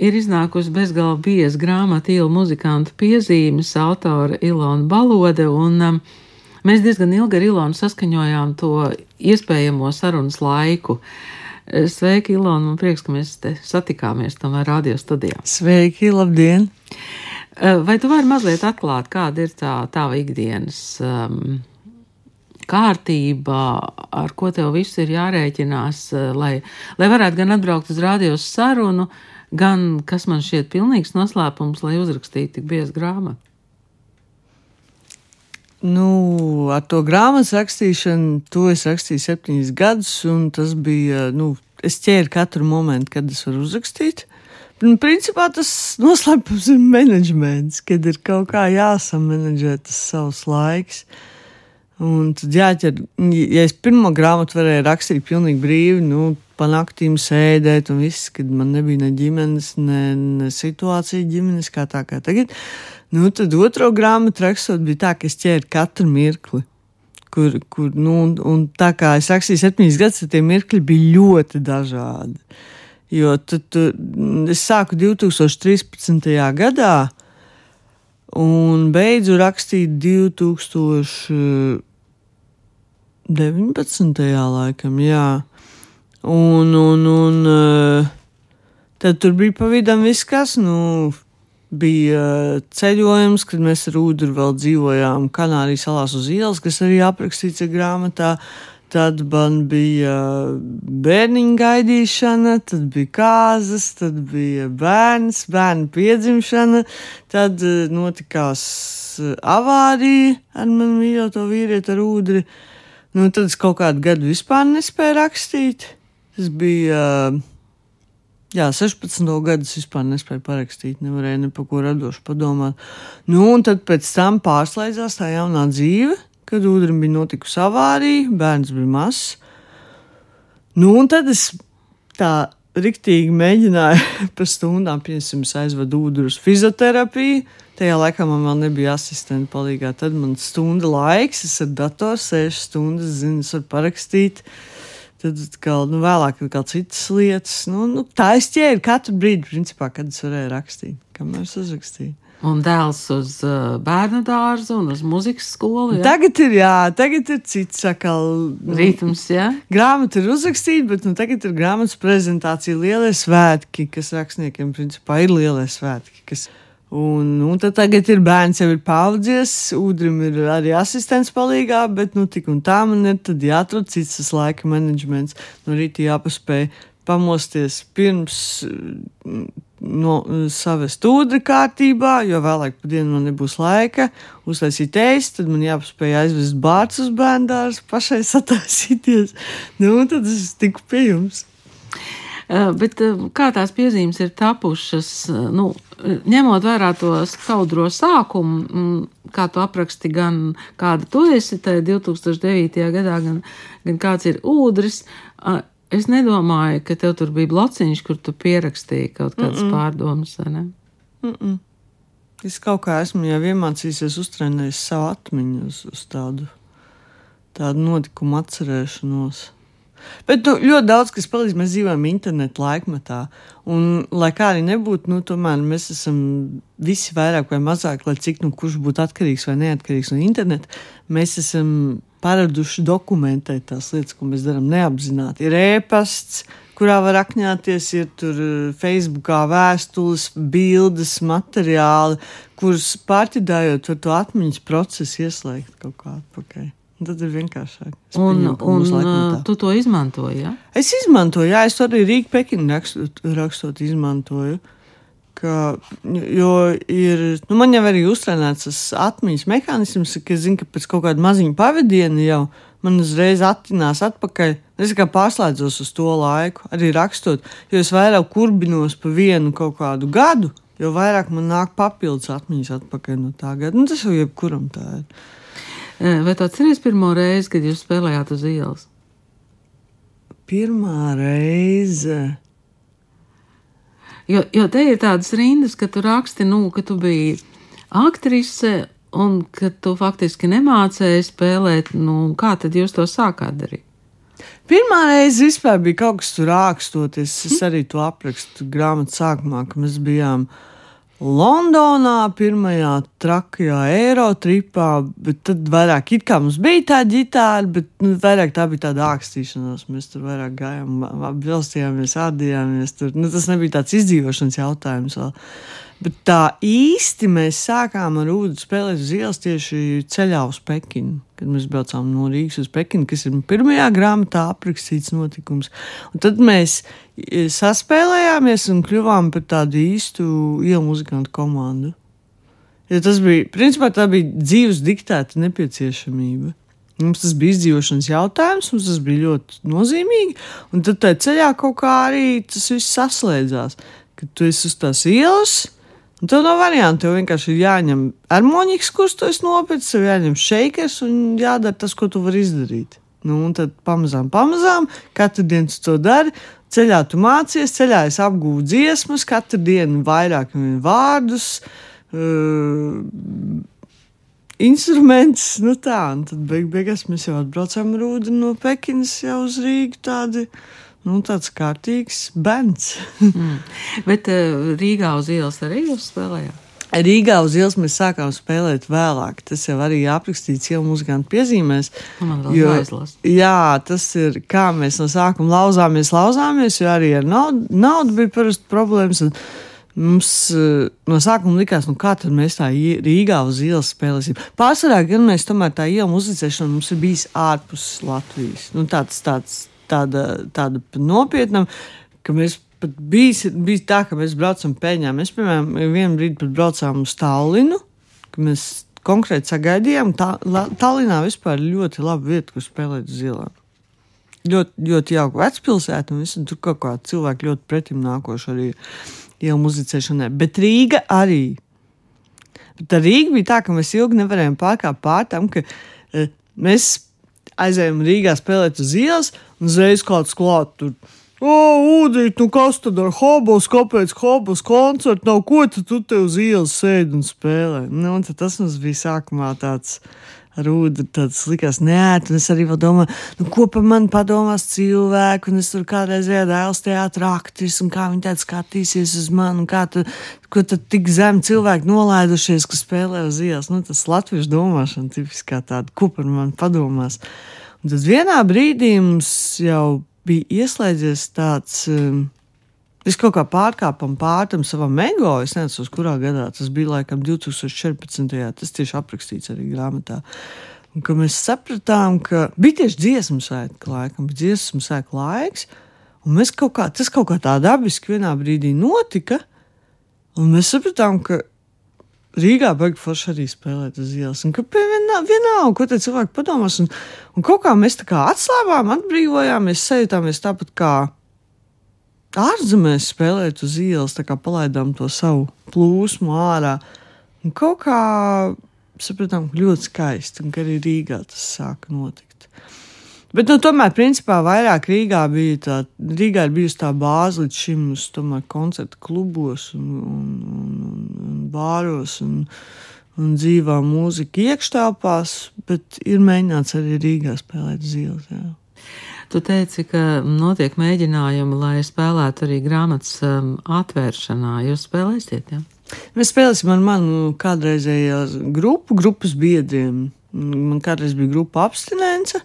ir iznākusi bezgalā bieza grāmata Ilu muzikantu piezīmes autora Ilona Balode, un um, mēs diezgan ilgi ar Ilonu saskaņojām to iespējamo sarunas laiku. Sveiki, Ilona, man prieks, ka mēs te satikāmies tomēr radio studijā. Sveiki, labdien! Vai tu vari mazliet atklāt, kāda ir tā tava ikdienas um, kārtība, ar ko tev viss ir jārēķinās, lai, lai varētu gan atbraukt uz radios sarunu, uh, gan, kas man šķiet pilnīgs noslēpums, lai uzrakstītu tik biezu grāmatu? Nu, ar to grāmatas rakstīšanu, to es rakstīju septiņus gadus, un tas bija, nu, es ķēru katru momentu, kad es varu uzrakstīt. Un, principā tas noslēpums ir menedžments, kad ir kaut kā jāsamanedžē tas savs laiks. Un tad jāķer, ja es pirmo grāmatu varēju rakstīt pilnīgi brīvi, nu, pa naktīm sēdēt, un viss, kad man nebija ne ģimenes, ne, ne situācija ģimenes kā tā kā tagad. Nu, tad otro grāmatu rakstot bija tā, ka es ķēru katru mirkli. Kur, kur, nu, un, un tā kā es rakstīju septiņus gadus, tie mirkļi bija ļoti dažādi. Jo tad, tad es sāku 2013. gadā un beidzu rakstīt 2019. laikam, jā. Un, un, un uh, tad tur bija pavisam viss, kas nu, bija ceļojums, kad mēs ar Udru vēl dzīvojām Kanārijas salās uz ielas, kas arī aprakstīts grāmatā. Tad man bija bērniņa gaidīšana, tad bija kārtas, tad bija bērns, bērnu piedzimšana, tad notikās avārija ar manu mīļoto vīrieti, ar ūdeni. Nu, tad es kaut kādu gadu vispār nespēju rakstīt. Tas bija. Jā, 16. gadus vispār nespēju parakstīt, nevarēju ne par ko radošu padomāt. Nu, un tad pēc tam pārslēdzās tā jaunā dzīve, kad ūdeni bija notikusi avārija, bērns bija mazs. Nu, un tad es tā riktīgi mēģināju par stundām, piemēram, aizvadu ūdeni uz fizioterapiju. Tajā laikā man vēl nebija asistenta palīgā. Tad man stunda laiks, es ar datoru sēžu stundas, zinu, es varu parakstīt. Tad kā, nu, vēlāk ir kaut citas lietas. Nu, nu, tā es ķēru katru brīdi, principā, kad es varēju rakstīt, kamēr es uzrakstīju. Un dēls uz uh, bērnu dārzu un uz muzikas skolu. Jā? Tagad ir, jā, tagad ir cits sakal. Nu, Rītums, jā. Grāmata ir uzrakstīta, bet nu, tagad ir grāmatas prezentācija lielie svētki, kas rakstniekiem principā ir lielie svētki. Kas Un, un tad tagad ir bērns, jau ir paudzies, Udrim ir arī asistents palīgā, bet nu tik un tā man ir jāatrod cits tas laika menedžments. No rīta jāpaspēj pamosties pirms no savas stūra kārtībā, jo vēlāk pa dienu man nebūs laika uztaisīt ēst, tad man jāpaspēj aizvest bārts uz bērndārs, pašai sataisīties. Nu, un tad es tiku pie jums. Uh, bet uh, kā tās piezīmes ir tapušas, uh, nu, ņemot vērā to skaudro sākumu, mm, kā tu apraksti gan kāda tu esi tajā 2009. gadā, gan, gan kāds ir ūdris, es nedomāju, ka tev tur bija blociņš, kur tu pierakstīji kaut kādas mm -mm. pārdomas? Mm -mm. Es kaut kā esmu jau iemācījies uztrenēt savu atmiņu uz, uz tādu, tādu notikumu atcerēšanos. Bet nu, ļoti daudz kas palīdz. Mēs dzīvojam internetu laikmetā. Un, lai kā arī nebūtu, nu, tomēr mēs esam visi vairāk vai mazāk, lai cik nu kurš būtu atkarīgs vai neatkarīgs no interneta, mēs esam paraduši dokumentēt tās lietas, ko mēs darām neapzināti. Ir ēpasts, kurā var akņāties, ir tur eh, Facebookā vēstules, bildes, materiāli, kurus pārķidājot, var to atmiņas procesu ieslēgt kaut kā atpakaļ. Tad ir vienkāršāk. Es un pieņem, un tu to izmantoji? Ja? Es izmantoju, jā, es to arī Rīgā, Pekinu rakstot, rakstot izmantoju. Ka, jo ir, nu, man jau arī uztrenēts tas atmiņas mehānisms, ka es zinu, ka pēc kaut kāda maziņa pavadiena jau man uzreiz attinās atpakaļ. Es kā pārslēdzos uz to laiku, arī rakstot, jo es vairāk kurbinos pa vienu kaut kādu gadu, jo vairāk man nāk papildus atmiņas atpakaļ no tā gada. Nu, tas jau jebkuram tā ir. Vai tu atceries pirmo reizi, kad jūs spēlējāt uz ielas? Pirmā reize. Jo, jo te ir tādas rindas, ka tu raksti, nu, ka tu biji aktrise un ka tu faktiski nemācēji spēlēt. Nu, kā tad jūs to sākāt darīt? Pirmā reize vispār bija kaut kas tur rākstoties. Es arī to aprakstu grāmatā sākumā, kad mēs bijām Londonā, pirmajā trakajā Eirotripā, bet tad vairāk it kā mums bija tā ģitāra, bet nu, vairāk tā bija tāda ākstīšanās. Mēs tur vairāk gājām, apbilstījāmies, ādījāmies. Tur. Nu, tas nebija tāds izdzīvošanas jautājums vēl. Bet tā īsti mēs sākām ar ūdeni spēlēt uz ielas tieši ceļā uz Pekinu. Kad mēs braucām no Rīgas uz Pekinu, kas ir pirmajā grāmatā aprakstīts notikums. Un tad mēs saspēlējāmies un kļuvām par tādu īstu ielu muzikantu komandu. Ja tas bija, principā tā bija dzīves diktēta nepieciešamība. Mums tas bija izdzīvošanas jautājums, mums tas bija ļoti nozīmīgi. Un tad tajā ceļā kaut kā arī tas viss saslēdzās. Kad tu esi uz tās ielas, Un tev nav variantu. Tev vienkārši ir jāņem harmonikas, kurus tu esi nopircis, tev jāņem šeikers un jādara tas, ko tu vari izdarīt. Nu, un tad pamazām, pamazām, katru dienu to dari. Ceļā tu mācies, ceļā es apgūstu dziesmas, katru dienu vairāk vārdus, uh, instrumentus. Nu tā, un tad beig beigās mēs jau atbraucām ar ūdeni no Pekinas jau uz Rīgu tādi nu, tāds kārtīgs bērns. mm. Bet uh, Rīgā uz ielas arī jūs spēlējāt? Rīgā uz ielas mēs sākām spēlēt vēlāk. Tas jau arī aprakstīts jau muzikantu piezīmēs. Nu, jo, jā, tas ir kā mēs no sākuma lauzāmies, lauzāmies, jo arī ar naudu, naudu bija parasti problēmas. Mums uh, no sākuma likās, nu kā tad mēs tā Rīgā uz ielas spēlēsim. Pārsvarā gan mēs tomēr tā iela muzicēšana mums ir bijis ārpus Latvijas. Nu, tāds, tāds tāda, tāda nopietna, ka mēs pat bija, bija tā, ka mēs braucam peļņā. Mēs, piemēram, vienu brīdi pat braucām uz Tallinu, ka mēs konkrēti sagaidījām. Tā, Tallinā vispār ļoti laba vieta, kur spēlēt uz ielām. Ļoti, ļoti jauka vecpilsēta, un visur tur kaut kā cilvēki ļoti pretim nākoši arī jau muzicēšanai. Bet Rīga arī. Bet Rīga bija tā, ka mēs ilgi nevarējām pārkāpt pār tam, ka uh, mēs aizējām Rīgā spēlēt uz ielas, un uzreiz kāds klāt tur. O, Udīt, nu kas tad ar hobos, kāpēc hobos koncertu nav, ko tu, tu te uz ielas sēdi un spēlē? Nu, un tas mums bija sākumā tāds rūda, tāds likās neēt, un es arī domāju, nu, ko par mani padomās cilvēki, un es tur kādreiz dēls teātrā aktris, un kā viņi tādi skatīsies uz mani, un kā tu, ko tad tik zem cilvēki nolaidušies, ka spēlē uz ielas. Nu, tas latviešu domāšana tipiskā tāda, ko par mani padomās. Un tad vienā brīdī mums jau bija ieslēdzies tāds. Um, Es kaut kā pārkāpam pārtam savam ego. Es nezinu, kurā gadā tas bija. Laikam 2014. Tas tieši aprakstīts arī grāmatā. Un, mēs sapratām, ka bija tieši dziesmu sēkla, laikam, bija dziesmu sēkla laiks. Un mēs kaut kā, tas kaut kā tā dabiski vienā brīdī notika. Un mēs sapratām, ka Rīgā beigas forši arī spēlēt uz ielas. Un kāpēc vienalga, ko te cilvēki padomās? Un, un kaut kā mēs tā kā atslābām, atbrīvojāmies, sajūtāmies tāpat kā ārzemēs spēlēt uz ielas, tā kā palaidām to savu plūsmu ārā. Un kaut kā sapratām, ka ļoti skaisti, un arī Rīgā tas sāka notikt. Bet, nu, tomēr, principā, vairāk Rīgā bija tā, Rīgā ir bijusi tā bāze līdz šim uz tomēr, koncertu klubos un, un, un bāros un, un dzīvā mūzika iekštāpās, bet ir mēģināts arī Rīgā spēlēt ielas. Jā. Tu teici, ka notiek mēģinājumi, lai spēlētu arī grāmatas um, atvēršanā. Jūs spēlēsiet, jā? Ja? Mēs spēlēsim ar manu kādreizējo grupu, grupas biedriem. Man kādreiz bija grupa abstinence.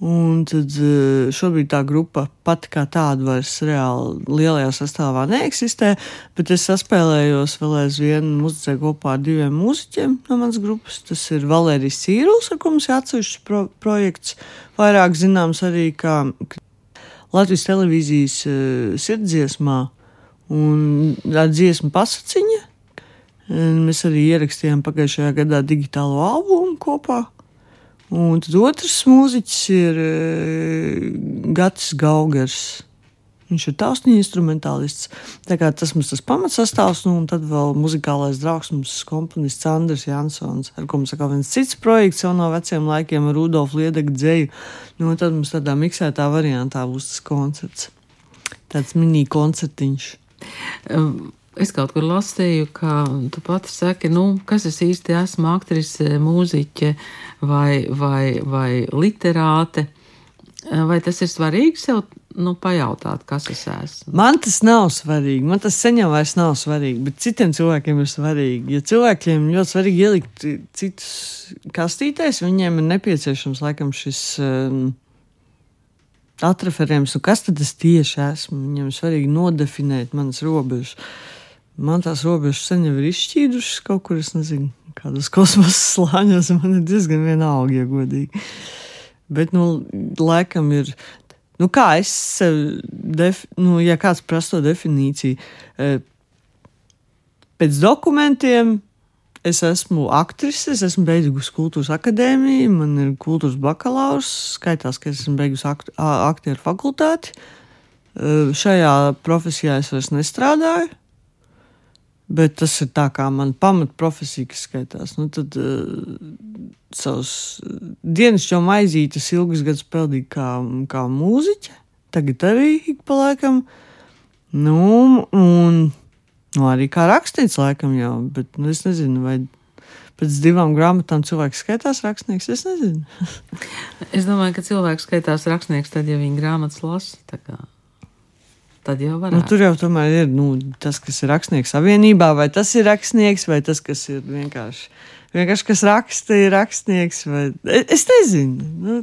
Un tad eh, šobrīd tā grupa pati kā tāda vairs reāli lielajā sastāvā neeksistē, bet es saspēlējos vēl aizvien muzicēju kopā ar diviem mūziķiem no manas grupas. Tas ir Valērijas Cīruls, ar ko mums ir atsevišķs pro projekts, vairāk zināms arī kā Latvijas televīzijas uh, sirdziesmā un dziesmu pasaciņa. Mēs arī ierakstījām pagājušajā gadā digitālo albumu kopā. Un tad otrs mūziķis ir uh, Gatis Gaugers. Viņš ir tausni instrumentālists. Tā kā tas mums tas pamatsastāvs, nu, un tad vēl muzikālais draugs mums komponists Andris Jansons, ar ko mums atkal viens cits projekts jau no veciem laikiem ar Rudolfu Liedegu dzēju. Nu, tad mums tādā miksētā variantā būs tas koncerts. Tāds mini koncertiņš. Um. Es kaut kur lasīju, ka tu pati saki, nu, kas es īsti esmu, aktrise, mūziķe vai, vai, vai literāte. Vai tas ir svarīgi sev nu, pajautāt, kas es esmu? Man tas nav svarīgi. Man tas sen jau vairs nav svarīgi, bet citiem cilvēkiem ir svarīgi. Ja cilvēkiem ļoti svarīgi ielikt citus kastītēs, viņiem ir nepieciešams laikam šis. Um, Atreferējums, nu kas tad es tieši esmu? Viņam ir svarīgi nodefinēt manas robežas. Man tās robežas sen jau ir izšķīdušas kaut kur, es nezinu, kādos kosmosa slāņos. Man ir diezgan vienalga, ja godīgi. Bet, nu, laikam ir. Nu, kā es sev, def, nu, ja kāds prasa to definīciju, e, pēc dokumentiem es esmu aktrise, es esmu beigusi kultūras akadēmiju, man ir kultūras bakalaurs, skaitās, ka es esmu beigusi akt, aktieru fakultāti. E, šajā profesijā es vairs nestrādāju. Bet tas ir tā kā mana pamatprofesija, kas skaitās. Nu, tad uh, savus dienas jau maizītes ilgus gadus peldīju kā, kā mūziķe. Tagad arī ik pa laikam. Nu, un nu, arī kā rakstīts laikam jau, bet nu, es nezinu, vai pēc divām grāmatām cilvēks skaitās rakstnieks. Es nezinu. es domāju, ka cilvēks skaitās rakstnieks tad, ja viņa grāmatas lasa tad jau var. Nu, tur jau tomēr ir nu, tas, kas ir rakstnieks savienībā, vai tas ir rakstnieks, vai tas, kas ir vienkārši. Vienkārši kas raksta, ir rakstnieks. Vai... Es nezinu. Nu.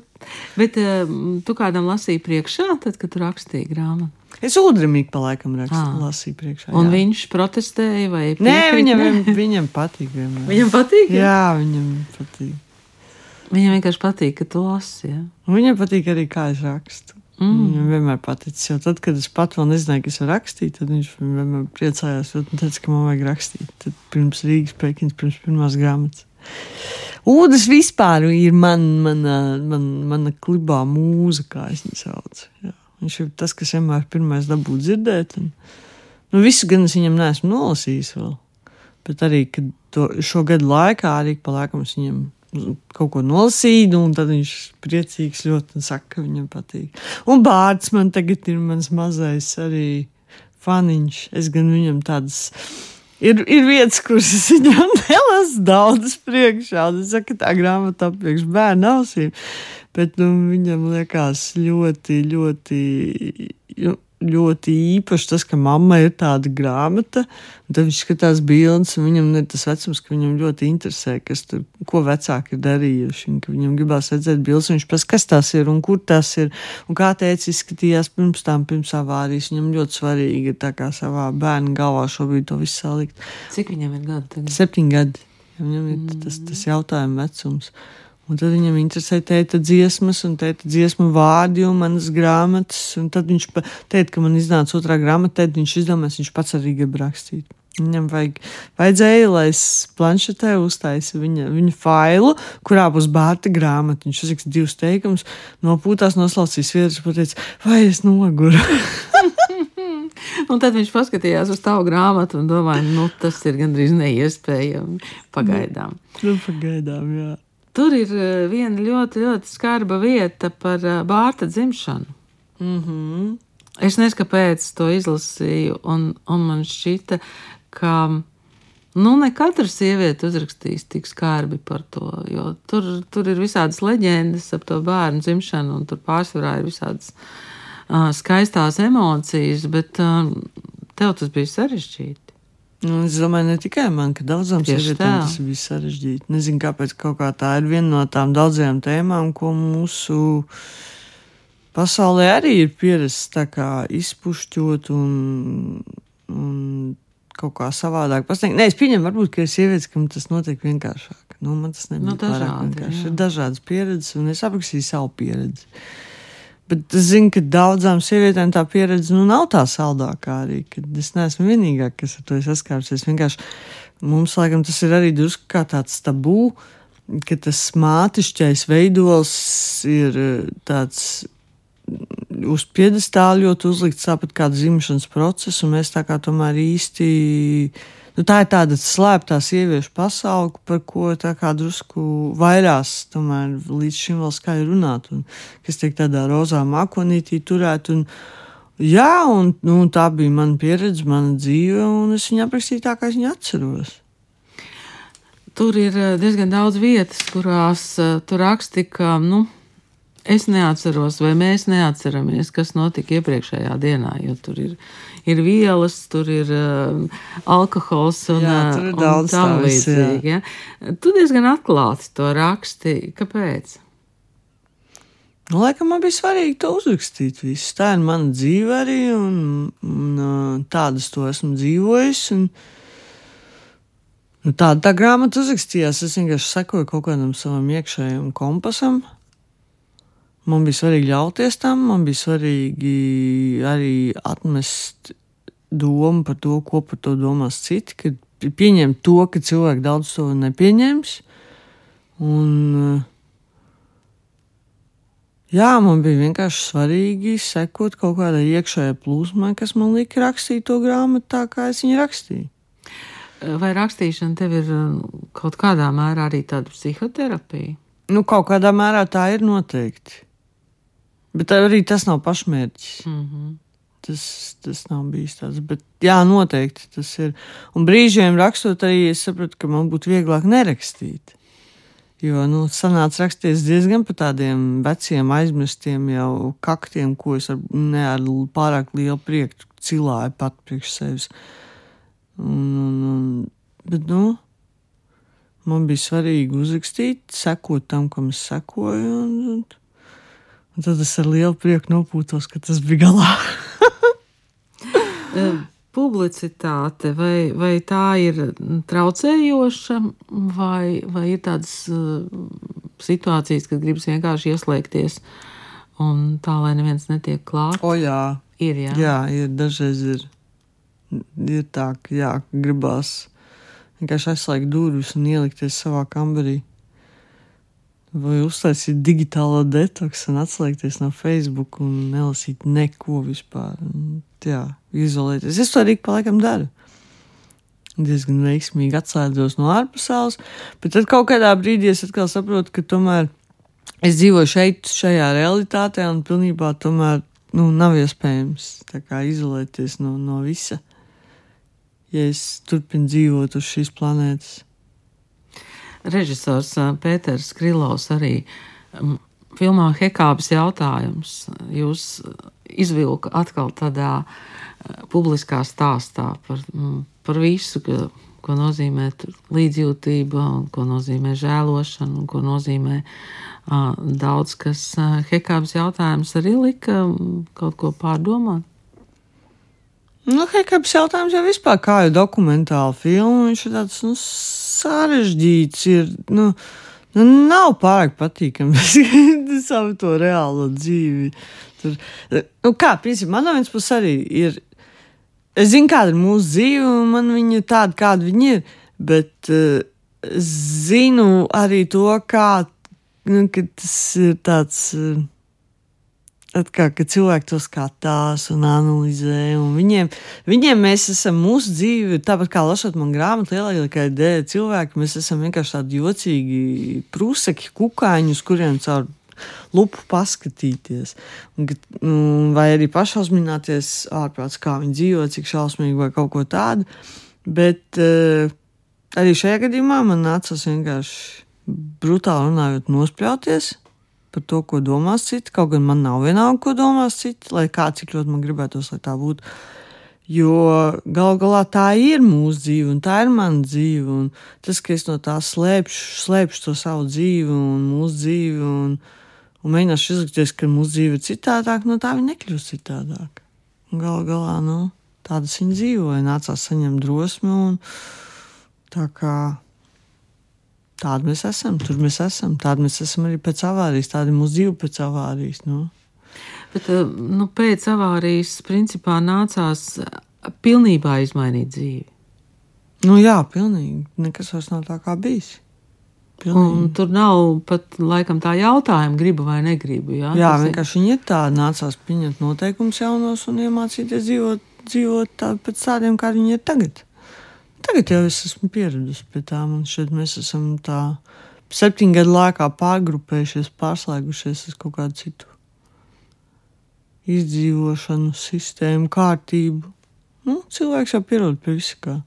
Bet uh, tu kādam lasīji priekšā, tad, kad tu rakstīji grāmatu? Es ūdrumīgi pa laikam rakstu, ah. lasīju priekšā. Un jā. viņš protestēja vai piekrīt? Nē, viņam, ne? viņam patīk. Vienmēr. Viņam patīk? Jā, jā viņam patīk. Viņam vienkārši patīk, ka tu lasi. Ja? Viņam patīk arī, kā es rakstu. Mm. Viņam vienmēr paticis. Jo tad, kad es pat vēl nezināju, kas ir rakstīt, tad viņš vienmēr priecājās un teica, ka man vajag rakstīt. Tad pirms Rīgas pēkins, pirms pirmās grāmatas. Ūdens vispār ir man, mana, man, mana klibā mūza, kā es viņu saucu. Jā. Viņš ir tas, kas vienmēr pirmais dabū dzirdēt. Un, nu, visu gan es viņam neesmu nolasījis vēl. Bet arī, kad to, šo gadu laikā arī pa laikam es viņam kaut ko nolasīju, un tad viņš priecīgs ļoti un saka, ka viņam patīk. Un bārds man tagad ir mans mazais arī faniņš. Es gan viņam tādas. Ir, ir vietas, kuras es viņam nelasu daudzas priekšā. Es saku, tā grāmata apriekš bērnu ausīm. Bet nu, viņam liekas ļoti, ļoti ļoti īpaši tas, ka mamma ir tāda grāmata, un tad viņš skatās bildes, un viņam ir tas vecums, ka viņam ļoti interesē, kas tur, ko vecāki ir darījuši, un ka viņam gribās redzēt bildes, un viņš pēc kas tas ir, un kur tas ir, un kā teica izskatījās pirms tam, pirms avārijas, viņam ļoti svarīgi ir tā kā savā bērna galvā šobrīd to visu salikt. Cik viņam ir gadi tagad? Septiņi gadi. Viņam ir mm. tas, tas jautājuma vecums. Un tad viņam interesē tēta dziesmas, un tēta dziesmu vārdi un manas grāmatas. Un tad viņš teica, ka man iznāca otrā grāmata, tad viņš izdomās, viņš pats arī grib rakstīt. Viņam vajag, vajadzēja, lai es planšetē uztaisītu viņa, viņa failu, kurā būs bērta grāmata. Viņš uzrakst divus teikumus, nopūtās, noslaucīs vietas, pateica, vai es noguru. un tad viņš paskatījās uz tavu grāmatu un domāja, nu, tas ir gandrīz neiespējami pagaidām. Nu, pagaidām, jā. Tur ir eh, viena ļoti, ļoti skarba vieta par eh, bārta dzimšanu. Mm -hmm. Es nezinu, kāpēc to izlasīju, un, un man šķita, ka nu, ne katra sieviete uzrakstīs tik skarbi par to. Tur, tur ir visādas leģendas ap to bērnu dzimšanu, un tur pārsvarā ir visādas uh, skaistās emocijas, bet uh, tev tas bija sarežģīti. Nu, es domāju, ne tikai man, ka daudzām sievietēm tas bija sarežģīti. Nezinu, kāpēc kaut kā tā ir viena no tām daudzajām tēmām, ko mūsu pasaulē arī ir pierasts izpušķot un, un kaut kā savādāk pasniegt. Nē, es pieņemu, varbūt, ka ir sievietes, kam tas notiek vienkāršāk. Nu, man tas nebija nu, pārāk vienkārši. Jā. Ir dažādas pieredzes, un es aprakstīju savu pieredzi. Bet es zinu, ka daudzām sievietēm tā pieredze nu, nav tā saldākā arī. Es neesmu vienīgā, kas ar to saskārusies. Vienkārši mums, laikam, tas ir arī drusku kā tāds tabū, ka tas mātišķais veidols ir eh, tāds uz piedestāla ļoti uzlikts tāpat kā dzimšanas process, un mēs tā kā tomēr īsti Nu, tā ir tāda slēptā sieviešu pasaule, par ko drusku vairās, tomēr līdz šim vēl skaļi runāt, un kas tiek tādā rozā mākonītī turēt. Un, jā, un nu, tā bija mana pieredze, mana dzīve, un es viņu aprakstīju tā, kā es viņu atceros. Tur ir eh, diezgan daudz vietas, kurās uh, tu raksti, ka, nu, es neatceros, vai mēs neatceramies, kas notika iepriekšējā dienā, jo tur ir, ir vielas, tur ir uh, alkohols un, Jā, tur ir uh, un daudz tam līdzīgi. Ja? Tu diezgan atklāti to raksti. Kāpēc? Nu, laikam man bija svarīgi to uzrakstīt. Visu. Tā ir mana dzīve arī, un, un uh, tādas to esmu dzīvojis. Un, nu, tāda tā grāmata uzrakstījās. Es vienkārši sekoju kaut kādam savam iekšējam kompasam. Man bija svarīgi ļauties tam, man bija svarīgi arī atmest domu par to, ko par to domās citi, kad pieņemt to, ka cilvēki daudz to nepieņems. Un, uh, Jā, man bija vienkārši svarīgi sekot kaut kādai iekšējai plūsmai, kas man lika rakstīt to grāmatu tā, kā es viņu rakstīju. Vai rakstīšana tev ir uh, kaut kādā mērā arī tāda psihoterapija? Nu, kaut kādā mērā tā ir noteikti. Bet arī tas nav pašmērķis. Mm -hmm. Tas, tas nav bijis tāds. Bet, jā, noteikti tas ir. Un brīžiem rakstot, arī es sapratu, ka man būtu vieglāk nerakstīt. Jo, nu, sanāca rakstīties diezgan par tādiem veciem, aizmirstiem jau kaktiem, ko es ar, ne ar pārāk lielu prieku cilāju pat priekš sevis. Un, un, un, bet, nu, man bija svarīgi uzrakstīt, sekot tam, kam es sekoju. Un, un, un tad es ar lielu prieku nopūtos, ka tas bija galā. Eh, Publicitāte, vai, vai tā ir traucējoša, vai, vai ir tādas uh, situācijas, kad gribas vienkārši ieslēgties un tā, lai neviens netiek klāt? O, jā, Ir, jā. jā, ir dažreiz ir, ir tā, ka jā, gribās vienkārši aizslēgt durvis un ielikties savā kambarī. Vai uztaisīt digitālo detoksu un atslēgties no Facebook un nelasīt neko vispār. Un, jā, izolēties. Es to arī pa laikam daru. Diezgan veiksmīgi atslēdzos no ārpasaules, bet tad kaut kādā brīdī es atkal saprotu, ka tomēr es dzīvoju šeit, šajā realitātē, un pilnībā tomēr nu, nav iespējams kā izolēties no, no visa, ja es turpinu dzīvot uz šīs planētas. Režisors ā, Pēters Krilovs arī mm, filmā Hekābas jautājums jūs izvilka atkal tādā ā, publiskā stāstā par, mm, par visu, ka, ko nozīmē līdzjūtība, un ko nozīmē žēlošana, un ko nozīmē ā, daudz kas. Hekābas jautājums arī lika mm, kaut ko pārdomāt. Nu, Hekabs jautājums jau vispār kā jau dokumentāla filma, viņš ir tāds, nu, sarežģīts, ir, nu, nu nav pārāk patīkami savu to reālo dzīvi. Tur, nu, kā, principā, man no vienas puses arī ir, es zinu, kāda ir mūsu dzīve, un man viņa ir tāda, kāda viņa ir, bet uh, zinu arī to, kā, nu, ka tas ir tāds. Uh, Atkal, ka cilvēki to skatās un analizē, un viņiem, viņiem mēs esam mūsu dzīve, tāpat kā lasot man grāmatu, lielākā dēļ cilvēki, mēs esam vienkārši tādi jocīgi prūseki, kukaiņi, uz kuriem caur lupu paskatīties. Un, vai arī pašausmināties ārprāts, kā viņi dzīvo, cik šausmīgi vai kaut ko tādu. Bet uh, arī šajā gadījumā man nācās vienkārši brutāli runājot, nospļauties par to, ko domās citi. Kaut gan man nav vienalga, ko domās citi, lai kā cik ļoti man gribētos, lai tā būtu. Jo gal galā tā ir mūsu dzīve, un tā ir mana dzīve. Un tas, ka es no tā slēpšu, slēpšu to savu dzīvi un mūsu dzīvi, un, un mēģināšu izlikties, ka mūsu dzīve ir citādāka, no tā viņa nekļūst citādāk. Un gal galā, nu, tādas viņa dzīvoja, nācās saņemt drosmi, un tā kā tādi mēs esam, tur mēs esam, tādi mēs esam arī pēc avārijas, tāda ir mūsu dzīve pēc avārijas. Nu. Bet ā, nu, pēc avārijas principā nācās ā, pilnībā izmainīt dzīvi. Nu, jā, pilnīgi. Nekas vairs nav tā kā bijis. Tur nav pat laikam tā jautājuma, gribu vai negribu. Jā, Jā, vienkārši viņi ir tādi, nācās pieņemt noteikumus jaunos un iemācīties dzīvot, dzīvot tā, pēc tādiem, kā viņi ir tagad. Tagad jau es esmu pieradusi pie tām, un šeit mēs esam tā septiņu gadu laikā pārgrupējušies, pārslēgušies uz kaut kādu citu izdzīvošanu, sistēmu, kārtību. Nu, cilvēks jau pierod pie visu kā.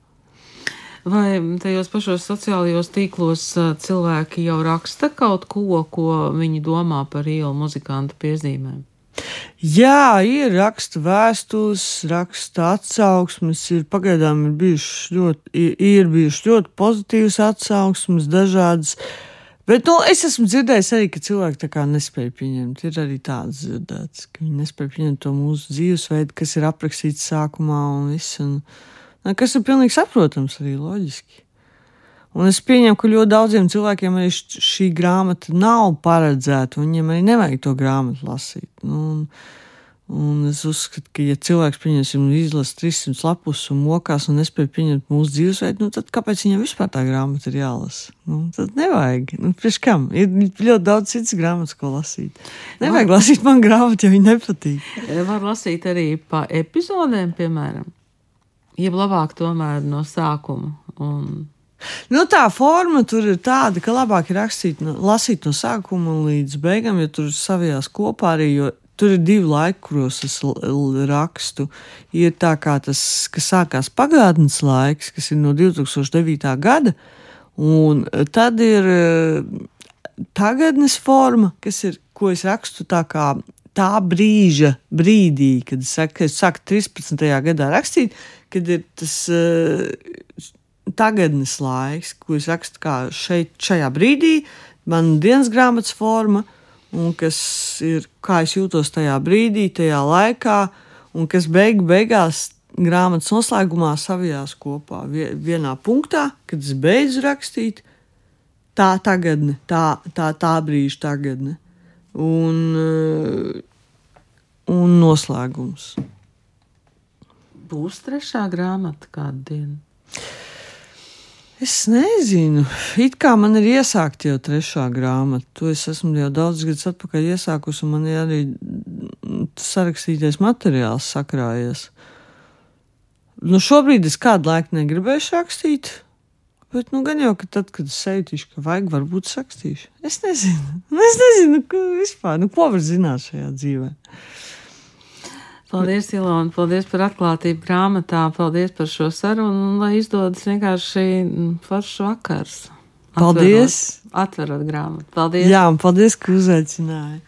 Vai tajos pašos sociālajos tīklos cilvēki jau raksta kaut ko, ko viņi domā par ielu muzikantu piezīmēm? Jā, ir raksta vēstules, raksta atsauksmes, ir pagaidām ir bijušas ļoti, ir, bijušas ļoti pozitīvas atsauksmes, dažādas. Bet nu, es esmu dzirdējis arī, ka cilvēki tā kā nespēja pieņemt. Ir arī tāds dzirdēts, ka viņi nespēja pieņemt to mūsu dzīvesveidu, kas ir aprakstīts sākumā un viss. Un, kas ir pilnīgi saprotams, arī loģiski. Un es pieņemu, ka ļoti daudziem cilvēkiem arī šī grāmata nav paredzēta, viņiem arī nevajag to grāmatu lasīt. Nu, un, un es uzskatu, ka, ja cilvēks pieņemsim izlasa 300 lapus un mokās un nespēj pieņemt mūsu dzīvesveidu, nu, tad kāpēc viņam vispār tā grāmata ir jālasa? Nu, tad nevajag. Nu, Priekš kam? Ir ļoti daudz citas grāmatas, ko lasīt. Nevajag Var... lasīt man grāmatu, ja viņa nepatīk. Var lasīt arī pa epizodēm, piemēram. Jeb labāk tomēr no sākuma. Un Nu, tā forma tur ir tāda, ka labāk ir rakstīt, no, lasīt no sākuma līdz beigām, ja tur savijās kopā arī, jo tur ir divi laiki, kuros es rakstu. Ir tā kā tas, kas sākās pagātnes laiks, kas ir no 2009. gada, un tad ir eh, tagadnes forma, kas ir, ko es rakstu tā kā tā brīža brīdī, kad es saku, ka es sāku 13. gadā rakstīt, kad ir tas uh, tagadnes laiks, ko es rakstu kā šeit, šajā brīdī, man dienas grāmatas forma, un kas ir, kā es jūtos tajā brīdī, tajā laikā, un kas beig, beigās grāmatas noslēgumā savijās kopā vienā punktā, kad es beidzu rakstīt, tā tagadne, tā, tā, tā brīža tagadne. Un, un noslēgums. Būs trešā grāmata kādu dienu. Es nezinu, it kā man ir iesākta jau trešā grāmata. To es esmu jau daudz gadus atpakaļ iesākusi, un man ir arī sarakstītais materiāls sakrājies. Nu, šobrīd es kādu laiku negribēju rakstīt, bet nu, gan jau, ka tad, kad es sejtīšu, ka vajag, varbūt sakstīšu. Es nezinu, es nezinu, ko vispār, nu, ko var zināt šajā dzīvē. Paldies, Ilona, paldies par atklātību grāmatā, paldies par šo sarunu, un lai izdodas vienkārši foršs vakars. Paldies! Atverot, atverot grāmatu. Paldies! Jā, un paldies, ka uzaicināji!